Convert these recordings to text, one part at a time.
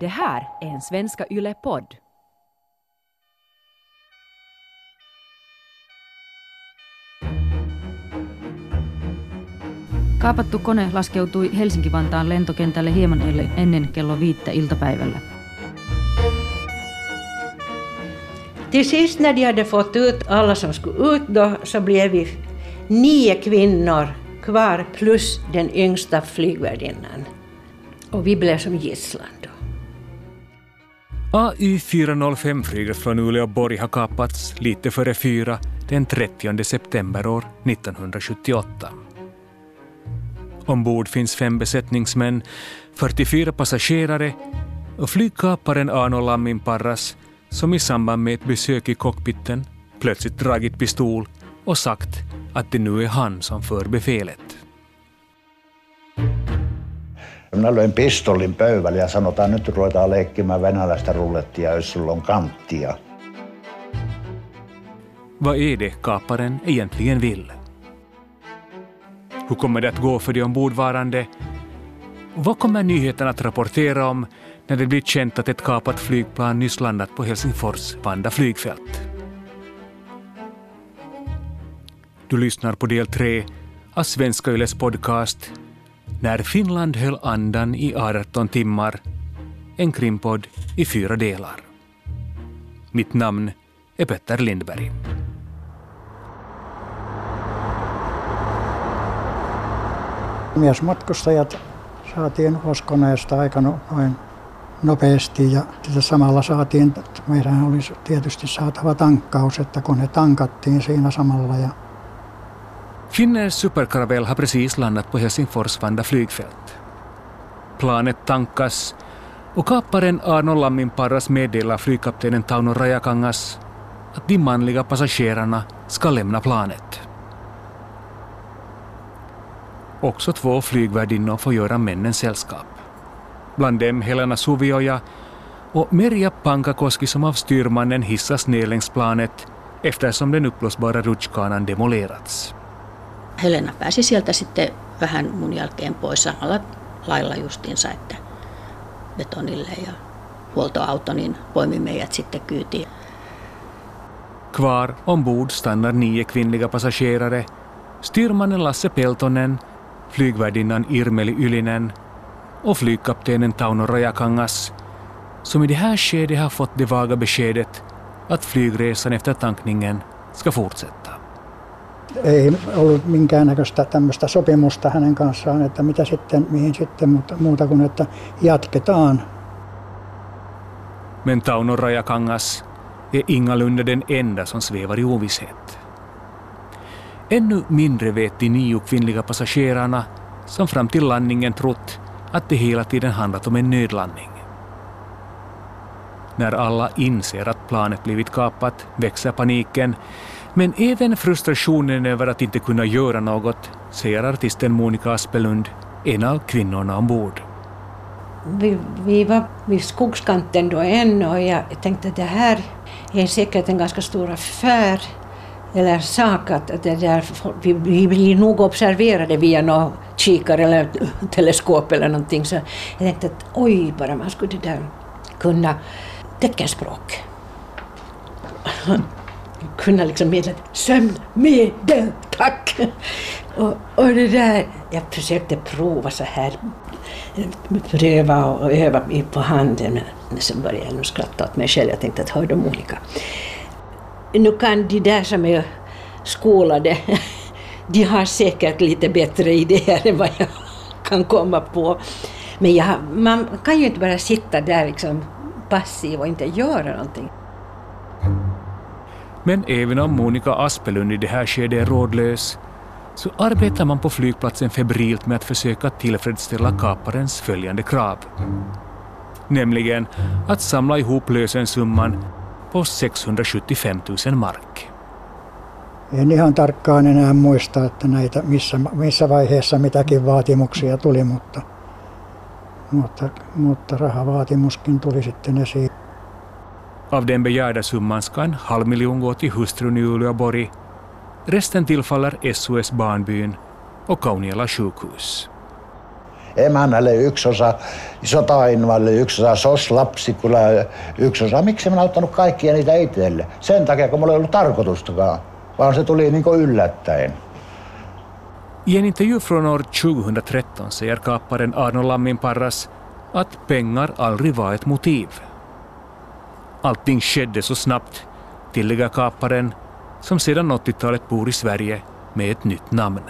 Det här är en Svenska Yle-podd. Kaapattu kone laskeutui Helsinki-Vantaan lentokentälle hieman ennen kello viittä iltapäivällä. Till sist när de hade fått ut alla som skulle ut då så blev vi nio kvinnor kvar plus den yngsta flygvärdinnan. Och vi blev som gisslan då. AY 405 flyget från Uleåborg har kapats lite före fyra den 30 september år 1978. Ombord finns fem besättningsmän, 44 passagerare och flygkaparen Arno Lammin Parras som i samband med ett besök i cockpiten plötsligt dragit pistol och sagt att det nu är han som för befälet. Minä löin pistollin pöydälle ja sanotaan, nyt ruvetaan leikkimään venäläistä rullettia, jos sulla on kanttia. Vad är det kaparen egentligen vill? Hur kommer det att gå för de ombordvarande? Vad kommer nyheten att rapportera om när det blir känt att ett kapat flygplan nyss landat på Helsingfors Vanda flygfält? Du lyssnar på del tre av Svenska Yles podcast När Finland höll andan i 18 timmar. En krimpodd i fyra delar. Mitt namn är Petter Lindberg. Miesmatkustajat saatiin uloskoneesta aika no, noin nopeasti ja sitä samalla saatiin, meidän olisi tietysti saatava tankkaus, että kun ne tankattiin siinä samalla ja Finnairs superkaravell har precis landat på Helsingfors Vanda flygfält. Planet tankas och kaparen Arno Lamminparras meddelar flygkaptenen Tauno Rajakangas att de manliga passagerarna ska lämna planet. Också två flygvärdinnor får göra männen sällskap. Bland dem Helena Suvioja och Merja Pankakoski som av styrmannen hissas ner längs planet eftersom den uppblåsbara rutschkanan demolerats. Helena pääsi sieltä sitten vähän mun jälkeen pois samalla lailla justiinsa, että betonille ja huoltoauto niin poimi meidät sitten kyytiin. Kvar ombord stannar nio kvinnliga passagerare, styrmannen Lasse Peltonen, flygvärdinnan Irmeli Ylinen och flygkaptenen Tauno Rajakangas, som i det här skedet har fått det vaga beskedet att flygresan efter tankningen ska fortsätta. Ei ollut minkäännäköistä tämmöistä sopimusta hänen kanssaan, että mitä sitten, mihin sitten, mutta muuta kuin, että jatketaan. Men Tauno Rajakangas är ingalunda den enda som svävar i ovisshet. Ännu mindre vet de nio kvinnliga passagerarna som fram till landningen trott att det hela tiden handlat om en nödlandning. När alla inser att planet blivit kapat växer paniken men även frustrationen över att inte kunna göra något, säger artisten Monica Aspelund, en av kvinnorna ombord. Vi, vi var vid skogskanten då än och jag tänkte att det här är säkert en ganska stor affär eller sak att det där, vi, vi blir nog observerade via någon kikare eller teleskop eller någonting. Så jag tänkte att oj, bara man skulle där kunna teckenspråk. kunna liksom meddela sömnmedel, tack! Och, och det där, jag försökte prova så här, pröva och öva på handen, men sen började jag nog skratta åt mig själv. Jag tänkte att hör de olika. Nu kan de där som är skolade, de har säkert lite bättre idéer än vad jag kan komma på. Men jag, man kan ju inte bara sitta där liksom passiv och inte göra någonting. Men även om Monica Aspelund i det här skedet är rådlös så arbetar man på flygplatsen febrilt med att försöka tillfredsställa kaparens följande krav. Nämligen att samla ihop lösensumman på 675 000 mark. En ihan tarkkaan enää muista, että näitä, missä, missä vaiheessa mitäkin vaatimuksia tuli, mutta, mutta, mutta rahavaatimuskin tuli sitten esiin. Av den begärda summan ska en halv miljon gå till hustrun i Uleåborg. Resten tillfaller SOS Barnbyn och Kauniala sjukhus. emännälle yksi osa, sotainvalle yksi osa, sos lapsikula yksi osa. Miksi mä ottanut kaikkia niitä itselle? Sen takia, kun mulla ei ollut tarkoitustakaan, vaan se tuli niin yllättäen. I en intervju från år 2013 säger kaparen Arno Lamminparras att pengar aldrig var ett motiv. Allting skedde så snabbt, tillägger kaparen, som sedan 80-talet bor i Sverige med ett nytt namn.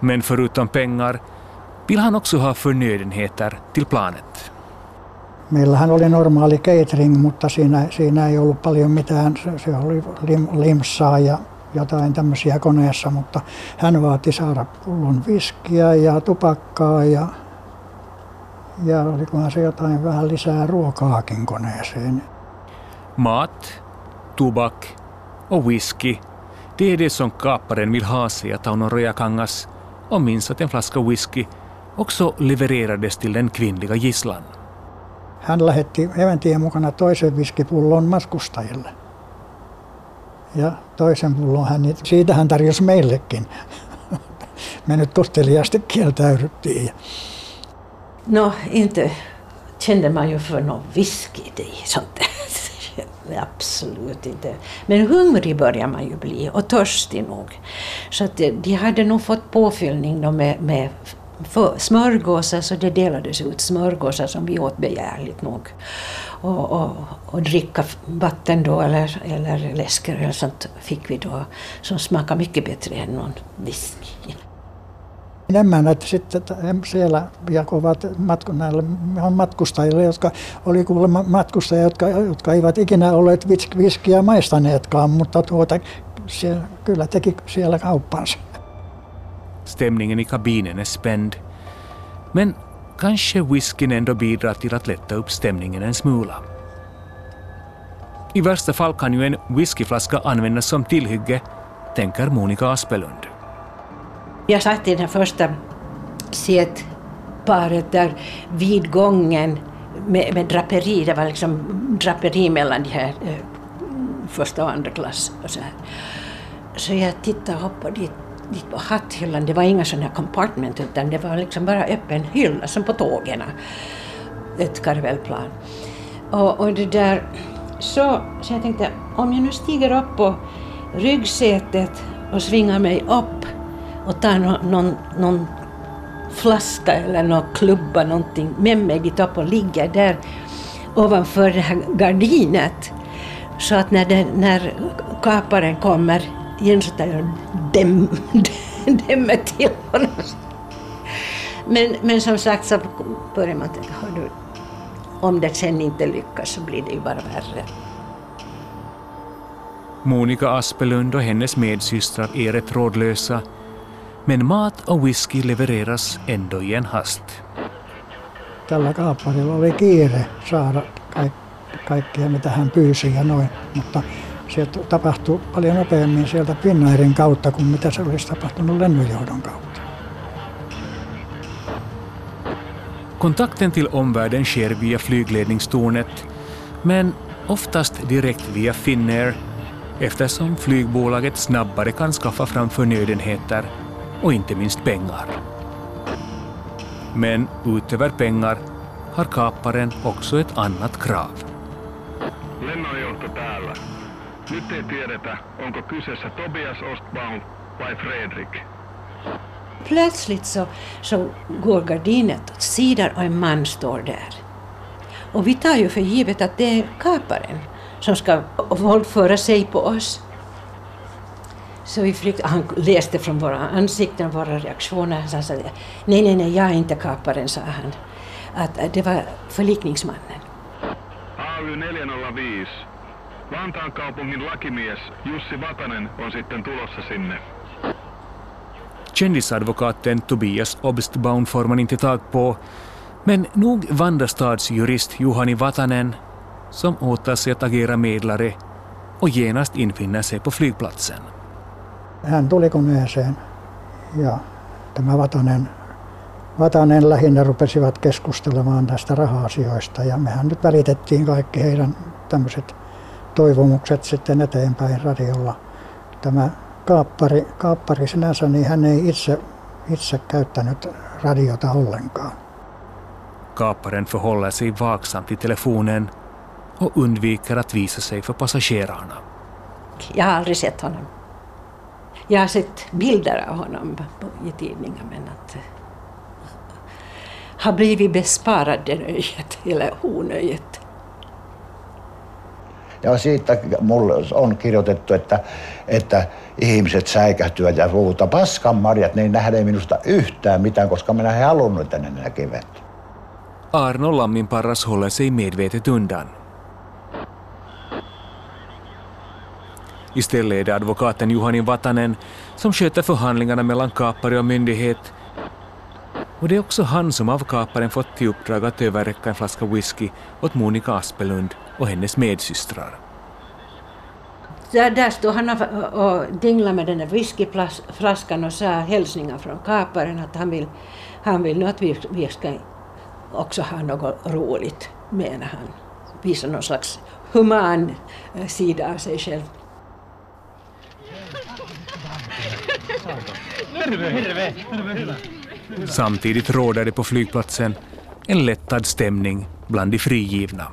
Men förutom pengar vill han också ha förnödenheter till planet. Meillähän oli normaali catering, mutta siinä, siinä ei ollut paljon mitään. Se, oli lim, limsaa ja jotain tämmöisiä koneessa, mutta hän vaati saada pullon viskiä ja tupakkaa ja, ja olikohan se jotain vähän lisää ruokaakin koneeseen. Mat, tobak och whisky, det är det som kaparen vill ha, säger Tauno Rojakangas och minns att en flaska whisky också levererades till den kvinnliga gisslan. Hän lähetti eväntien mukana toisen viskipullon matkustajille. Ja toisen pullon hän, siitä hän tarjosi meillekin. Me nyt kohteliaasti kieltäydyttiin. No, inte kände man ju för någon whisky i sånt där. Absolut inte. Men hungrig börjar man ju bli och törstig nog. Så att eh, de hade nog fått påfyllning då med, med smörgåsar så det delades ut smörgåsar som vi åt begärligt nog. Och, och, och dricka vatten då eller, eller läsk eller sånt fick vi då som smakade mycket bättre än någon whisky. Emännät sitten siellä jakovat matku, näille matkustajille, jotka oli kuulemma matkustajia, jotka, jotka eivät ikinä olleet viskiä maistaneetkaan, mutta tuota, siellä, kyllä teki siellä kauppansa. Stämningen i kabinen är spänd. Men kanske whiskyn ändå bidrar till att lätta upp stämningen en smula. I värsta fall kan ju en whiskyflaska användas som tillhygge, tänker Monica Aspelund. Jag satt i den första setparet där vid gången med, med, draperi, det var liksom draperi mellan de här eh, första och andra klass och så här. Så jag tittade upp och dit, dit på hatthyllan, det var inga sådana här compartment utan det var liksom bara öppen hylla som på tågen. Ett karvelplan. Och, och det där, så, så jag tänkte om jag nu stiger upp på ryggsätet och svingar mig upp och tar någon, någon, någon flaska eller någon klubba någonting med mig dit upp och ligger där ovanför det här gardinet. Så att när, det, när kaparen kommer igen så tar jag dem, dämmer till honom. Men, men som sagt så börjar man tänka, du, om det sen inte lyckas så blir det ju bara värre. Monica Aspelund och hennes medsystrar är rätt rådlösa men mat och whisky levereras ändå i en hast. Tällä kaapparilla oli kiire saada kaik, kaikkea, mitä hän pyysi ja noin, mutta se tapahtui paljon nopeammin sieltä Finnairin kautta kuin mitä se olisi tapahtunut lennonjohdon kautta. Kontakten till omvärlden sker via flygledningstornet, men oftast direkt via Finnair eftersom flygbolaget snabbare kan skaffa fram förnödenheter och inte minst pengar. Men utöver pengar har kaparen också ett annat krav. Lennonjohto täällä. Nyt ei tiedetä, onko kyseessä Tobias Ostbaum vai Fredrik. Plötsligt så, så går gardinet åt sidan och en man står där. Och vi tar ju för givet att det är kaparen som ska våldföra sig på oss. Så vi flykt, han läste från våra ansikten, våra reaktioner. Han sa nej, nej, nej, jag är inte kaparen, sa han. Att det var förlikningsmannen. AY 405. Vantaan kaupungin lakimies Jussi Vatanen on sitten tulossa sinne. Kändisadvokaten Tobias Obstbaum får man inte tag på, men nog Vandastads jurist Juhani Vatanen, som åtar sig att agera medlare och genast infinner sig på flygplatsen. Hän tuli koneeseen ja tämä Vatanen, Vatanen lähinnä rupesivat keskustelemaan tästä raha-asioista ja mehän nyt välitettiin kaikki heidän tämmöiset toivomukset sitten eteenpäin radiolla. Tämä kaappari, kaappari sinänsä, niin hän ei itse itse käyttänyt radiota ollenkaan. Kaparen förhåller sig vaksamt till telefonen och undviker att visa sig för passagerarna. Jag har aldrig sett honom. Jag har sett bilder av honom i tidningar men att eh, har blivit besparad det nöjet, eller onöjet. Ja siitä mulle on kirjoitettu, että, että ihmiset säikähtyvät ja puhuta paskan marjat, niin nähdään minusta yhtään mitään, koska minä en halunnut, että ne näkevät. Arno Lamminparras håller sig medvetet undan. Istället är det advokaten Juhani Vatanen som sköter förhandlingarna mellan kapare och myndighet. Och det är också han som av kaparen fått till uppdrag att överräcka en flaska whisky åt Monica Aspelund och hennes medsystrar. Där, där stod han och, dinglade med den där whiskyflaskan och sa hälsningar från kaparen att han vill, han vill nu att vi, vi ska också ha något roligt, menar han. Visa någon slags human eh, sida av sig själv. Samtidigt råder det på flygplatsen en lättad stämning bland de frigivna.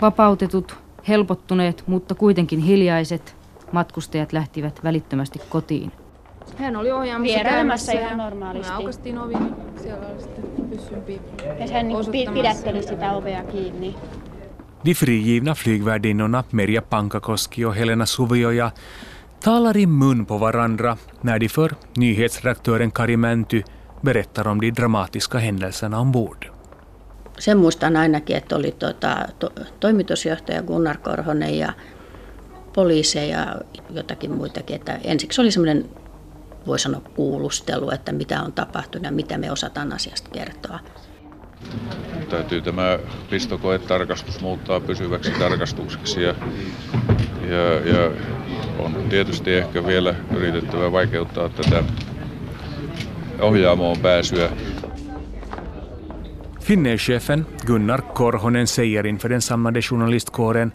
Vapautetut, helpottuneet, mutta kuitenkin hiljaiset matkustajat lähtivät välittömästi kotiin. Hän oli ohjaamassa Vierailemassa käymässä ihan normaalisti. me aukastiin ovi, siellä oli sitten pyssyn. Ja hän niin pidätteli sitä ovea kiinni. De frigivna flygvärdinnorna Merja Pankakoski och Helena Suvioja talar i mun på varandra när de för nyhetsredaktören Kari Mänty berättar om de dramatiska händelserna ombord. Sen muistan ainakin, että oli tota, to, toimitusjohtaja Gunnar Korhonen ja poliiseja ja jotakin muitakin. Että ensiksi oli semmoinen, voi sanoa, kuulustelu, että mitä on tapahtunut ja mitä me osataan asiasta kertoa. Täytyy tämä pistokoetarkastus muuttaa pysyväksi tarkastukseksi ja, ja, ja on tietysti ehkä vielä yritettävä vaikeuttaa tätä ohjaamoon pääsyä Finnair-chefen Gunnar Korhonen säger inför den samlade journalistkåren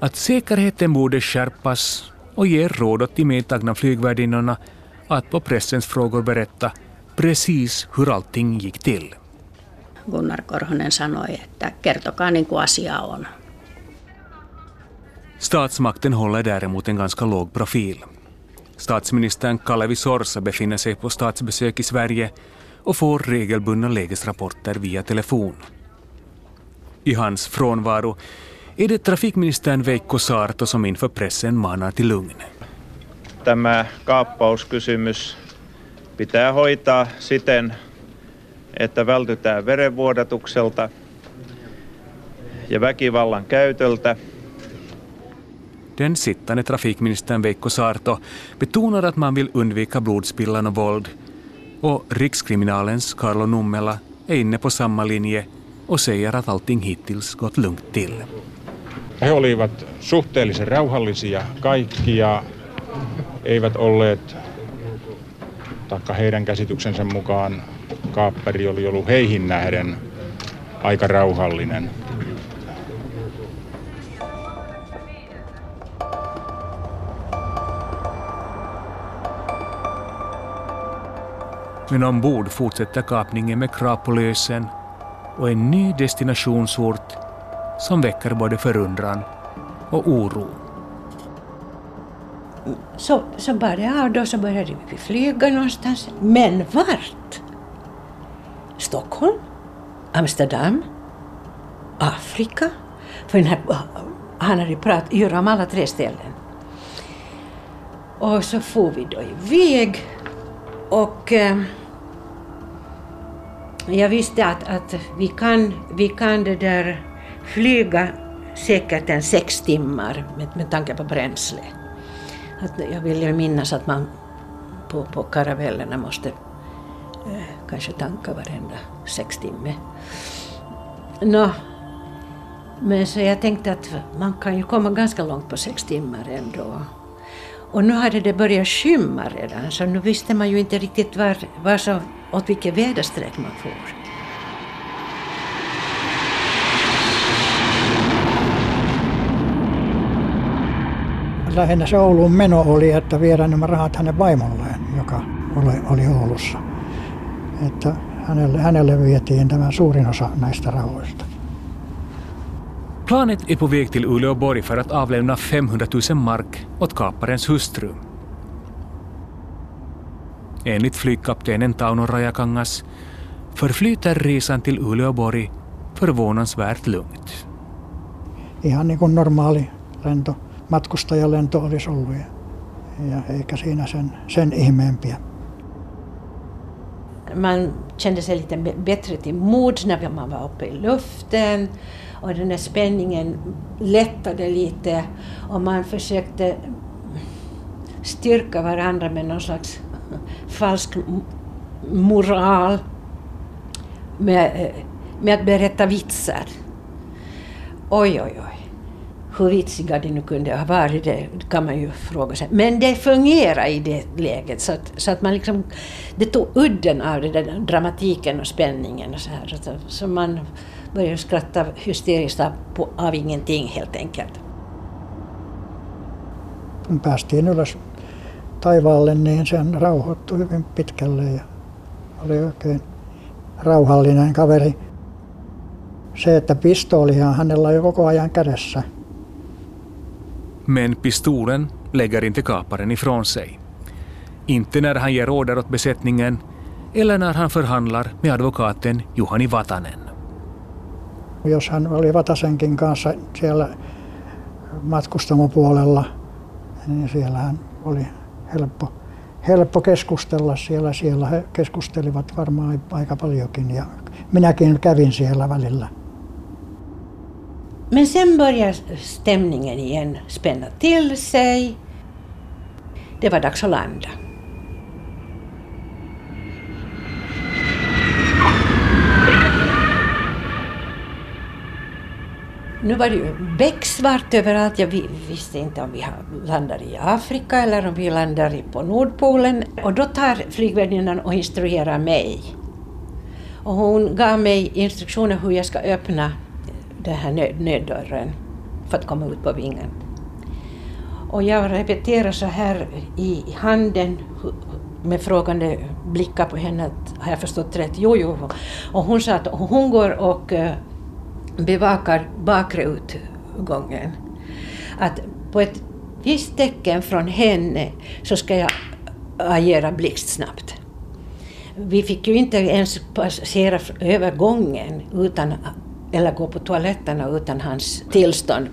att säkerheten borde skärpas och ger råd åt de medtagna flygvärdinnorna att på pressens frågor berätta precis hur allting gick till. Gunnar Korhonen sanoi, että kertokaa niin kuin asia on. Statsmakten håller däremot en ganska låg profil. Statsministern Kalevi Sorsa befinner sig på statsbesök i Sverige och får regelbundna lägesrapporter via telefon. I hans frånvaro är det trafikministern Veikko Saarto som inför pressen manar till lugn. Tämä kaappauskysymys pitää hoitaa siten, että vältytään verenvuodatukselta ja väkivallan käytöltä. Den sittande trafikministern Veikko Saarto betonar att man vill undvika blodspillan och våld och rikskriminalens Carlo Nummela är inne på samma linje och säger att allting hittills gått lugnt till. He olivat suhteellisen rauhallisia kaikki ja eivät olleet, taikka heidän käsityksensä mukaan kaapperi oli ollut heihin nähden aika rauhallinen. Men ombord fortsätter kapningen med krav på lösen och en ny destinationsort som väcker både förundran och oro. Så, så bar det av då så började vi flyga någonstans. Men vart? Stockholm? Amsterdam? Afrika? För den här, han hade pratat göra om alla tre ställen. Och så får vi då iväg och eh, jag visste att, att vi kan, vi kan det där flyga säkert en sex timmar med, med tanke på bränsle. Att jag vill ju minnas att man på, på karavellerna måste eh, kanske tanka varenda sex timme. Nå, men så jag tänkte att man kan ju komma ganska långt på sex timmar ändå. Och nu hade det börjat skymma redan så nu visste man ju inte riktigt var, var som åt vilket väderstreck man får. Lähinnä se Ouluun meno oli, että viedään nämä rahat hänen vaimolleen, joka oli, oli Oulussa. että hänelle, hänelle vietiin tämä suurin osa näistä rahoista. Planet är på väg till Uleåborg för att avlämna 500 000 mark åt kaparens hustru. Enligt flygkaptenen Tauno Rajakangas förflyter resan till Uleåborg förvånansvärt lugnt. Ihan niin kuin normaali lento, matkustajalento olisi ollut. Ja, ja eikä siinä sen, sen ihmeempiä. Man kände sig lite bättre till mods när man var uppe i luften och den där spänningen lättade lite och man försökte styrka varandra med någon slags falsk moral med, med att berätta vitsar. Oj, oj, oj. Hur vitsiga de nu kunde ha varit, det kan man ju fråga sig. Men det fungerade i det läget så att, så att man liksom, det tog udden av det där dramatiken och spänningen och så här. Så, så man började skratta hysteriskt av, av ingenting helt enkelt. Päästiin ylös taivaalle, niin sen rauhoittui hyvin pitkälle ja oli oikein rauhallinen kaveri. Se, että pistoolihan hänellä jo koko ajan kädessä. Men pistolen lägger inte kaparen ifrån sig. Inte när han ger order åt besättningen eller när han förhandlar med advokaten Juhani Vatanen. Jos hän oli Vatasenkin kanssa siellä matkustamopuolella, niin siellä hän oli helppo, helppo keskustella siellä. Siellä he keskustelivat varmaan aika paljonkin ja minäkin kävin siellä välillä. Men sen började stämningen igen spänna till sig. Det var dags att landa. Nu var det ju becksvart överallt. Jag visste inte om vi landar i Afrika eller om vi landar på Nordpolen. Och då tar flygvärdinnan och instruerar mig. Och hon gav mig instruktioner hur jag ska öppna den här nöd, nöddörren för att komma ut på vingen. Och jag repeterar så här i handen med frågande blickar på henne har jag förstått rätt? Jo, jo. Och hon sa att hon går och eh, bevakar bakre utgången. Att på ett visst tecken från henne så ska jag agera blixtsnabbt. Vi fick ju inte ens passera över gången utan, eller gå på toaletterna utan hans tillstånd.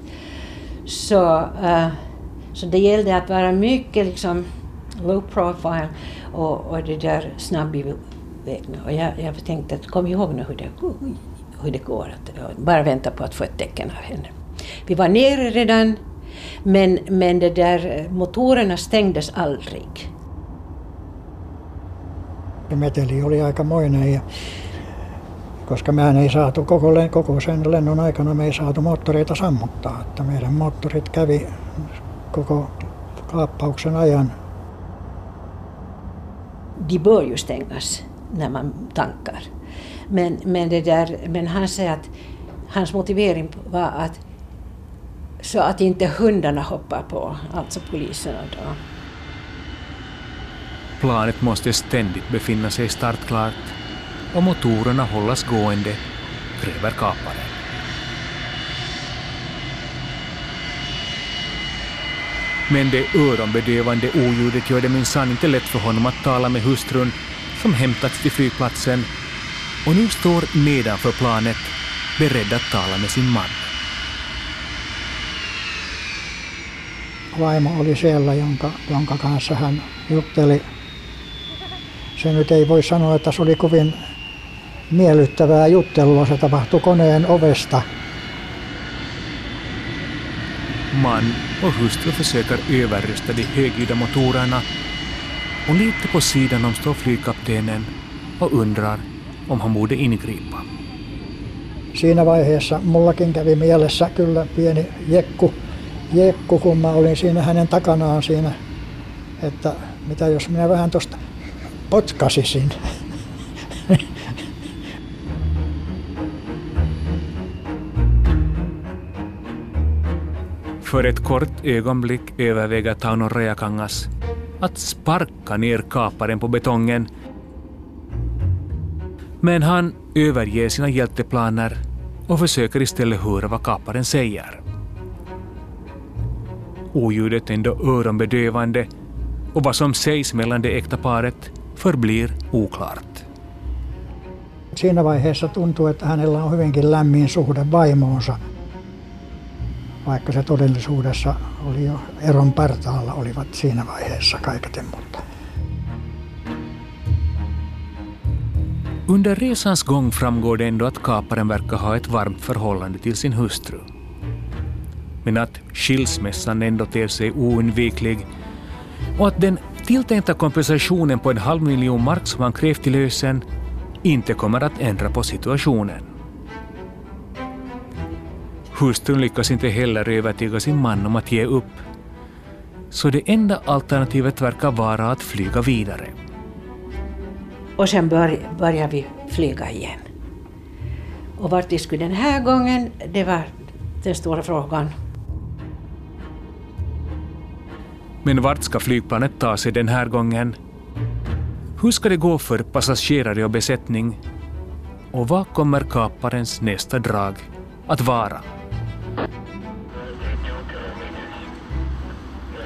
Så, uh, så det gällde att vara mycket liksom low profile och, och det där snabb i vägen. Och jag, jag tänkte att kom ihåg nu hur det, hur det går. Att bara vänta på att få ett tecken av henne. Vi var nere redan, men, men det där, motorerna stängdes aldrig. Meteli oli aikamoinen ja koska mehän ei saatu koko, koko sen lennon aikana me ei saatu moottoreita sammuttaa. Että meidän moottorit kävi koko kaappauksen ajan. De bör ju stängas när man tankar. Men, men, det där, men han säger att hans motivering var att så att inte hundarna hoppar på, alltså poliserna då. Planet måste ständigt befinna sig startklart och motorerna hållas gående, kräver kaparen. Men det öronbedövande oljudet gör det minsann inte lätt för honom att tala med hustrun som hämtats till flygplatsen och nu står nedanför planet beredd att tala med sin man. Vaimo oli siellä, jonka, jonka kanssa hän jutteli. Se nyt ei voi sanoa, että se oli kovin miellyttävää juttelua. Se tapahtui koneen ovesta. Man och hustru försöker överrösta de högljudda motorerna och lite på sidan om står flygkaptenen och undrar om han borde ingripa. Siinä vaiheessa mullakin kävi mielessä kyllä pieni jekku, jekku kun mä olin siinä hänen takanaan siinä, että mitä jos minä vähän tuosta potkasisin. För ett kort ögonblick överväger Tauno Reakangas att sparka ner kaparen på betongen Men han överger sina hjälteplaner och försöker istället höra vad kaparen säger. Oljudet är ändå öronbedövande och vad som sägs mellan det äkta paret förblir oklart. Siinä vaiheessa tuntuu, että hänellä on hyvinkin lämmin suhde vaimoonsa, vaikka se todellisuudessa oli jo eron partaalla olivat siinä vaiheessa kaiketen, mutta Under resans gång framgår det ändå att kaparen verkar ha ett varmt förhållande till sin hustru. Men att skilsmässan ändå ter sig oundviklig och att den tilltänkta kompensationen på en halv miljon mark som han krävt i lösen inte kommer att ändra på situationen. Hustrun lyckas inte heller övertyga sin man om att ge upp. Så det enda alternativet verkar vara att flyga vidare. Och sen bör, började vi flyga igen. Och vart vi skulle den här gången, det var den stora frågan. Men vart ska flygplanet ta sig den här gången? Hur ska det gå för passagerare och besättning? Och vad kommer kaparens nästa drag att vara?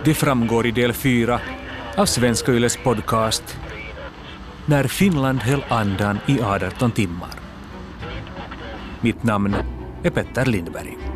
Det framgår i del 4 av Svenska Yles podcast när Finland höll andan i 18 timmar. Mitt namn är Petter Lindberg.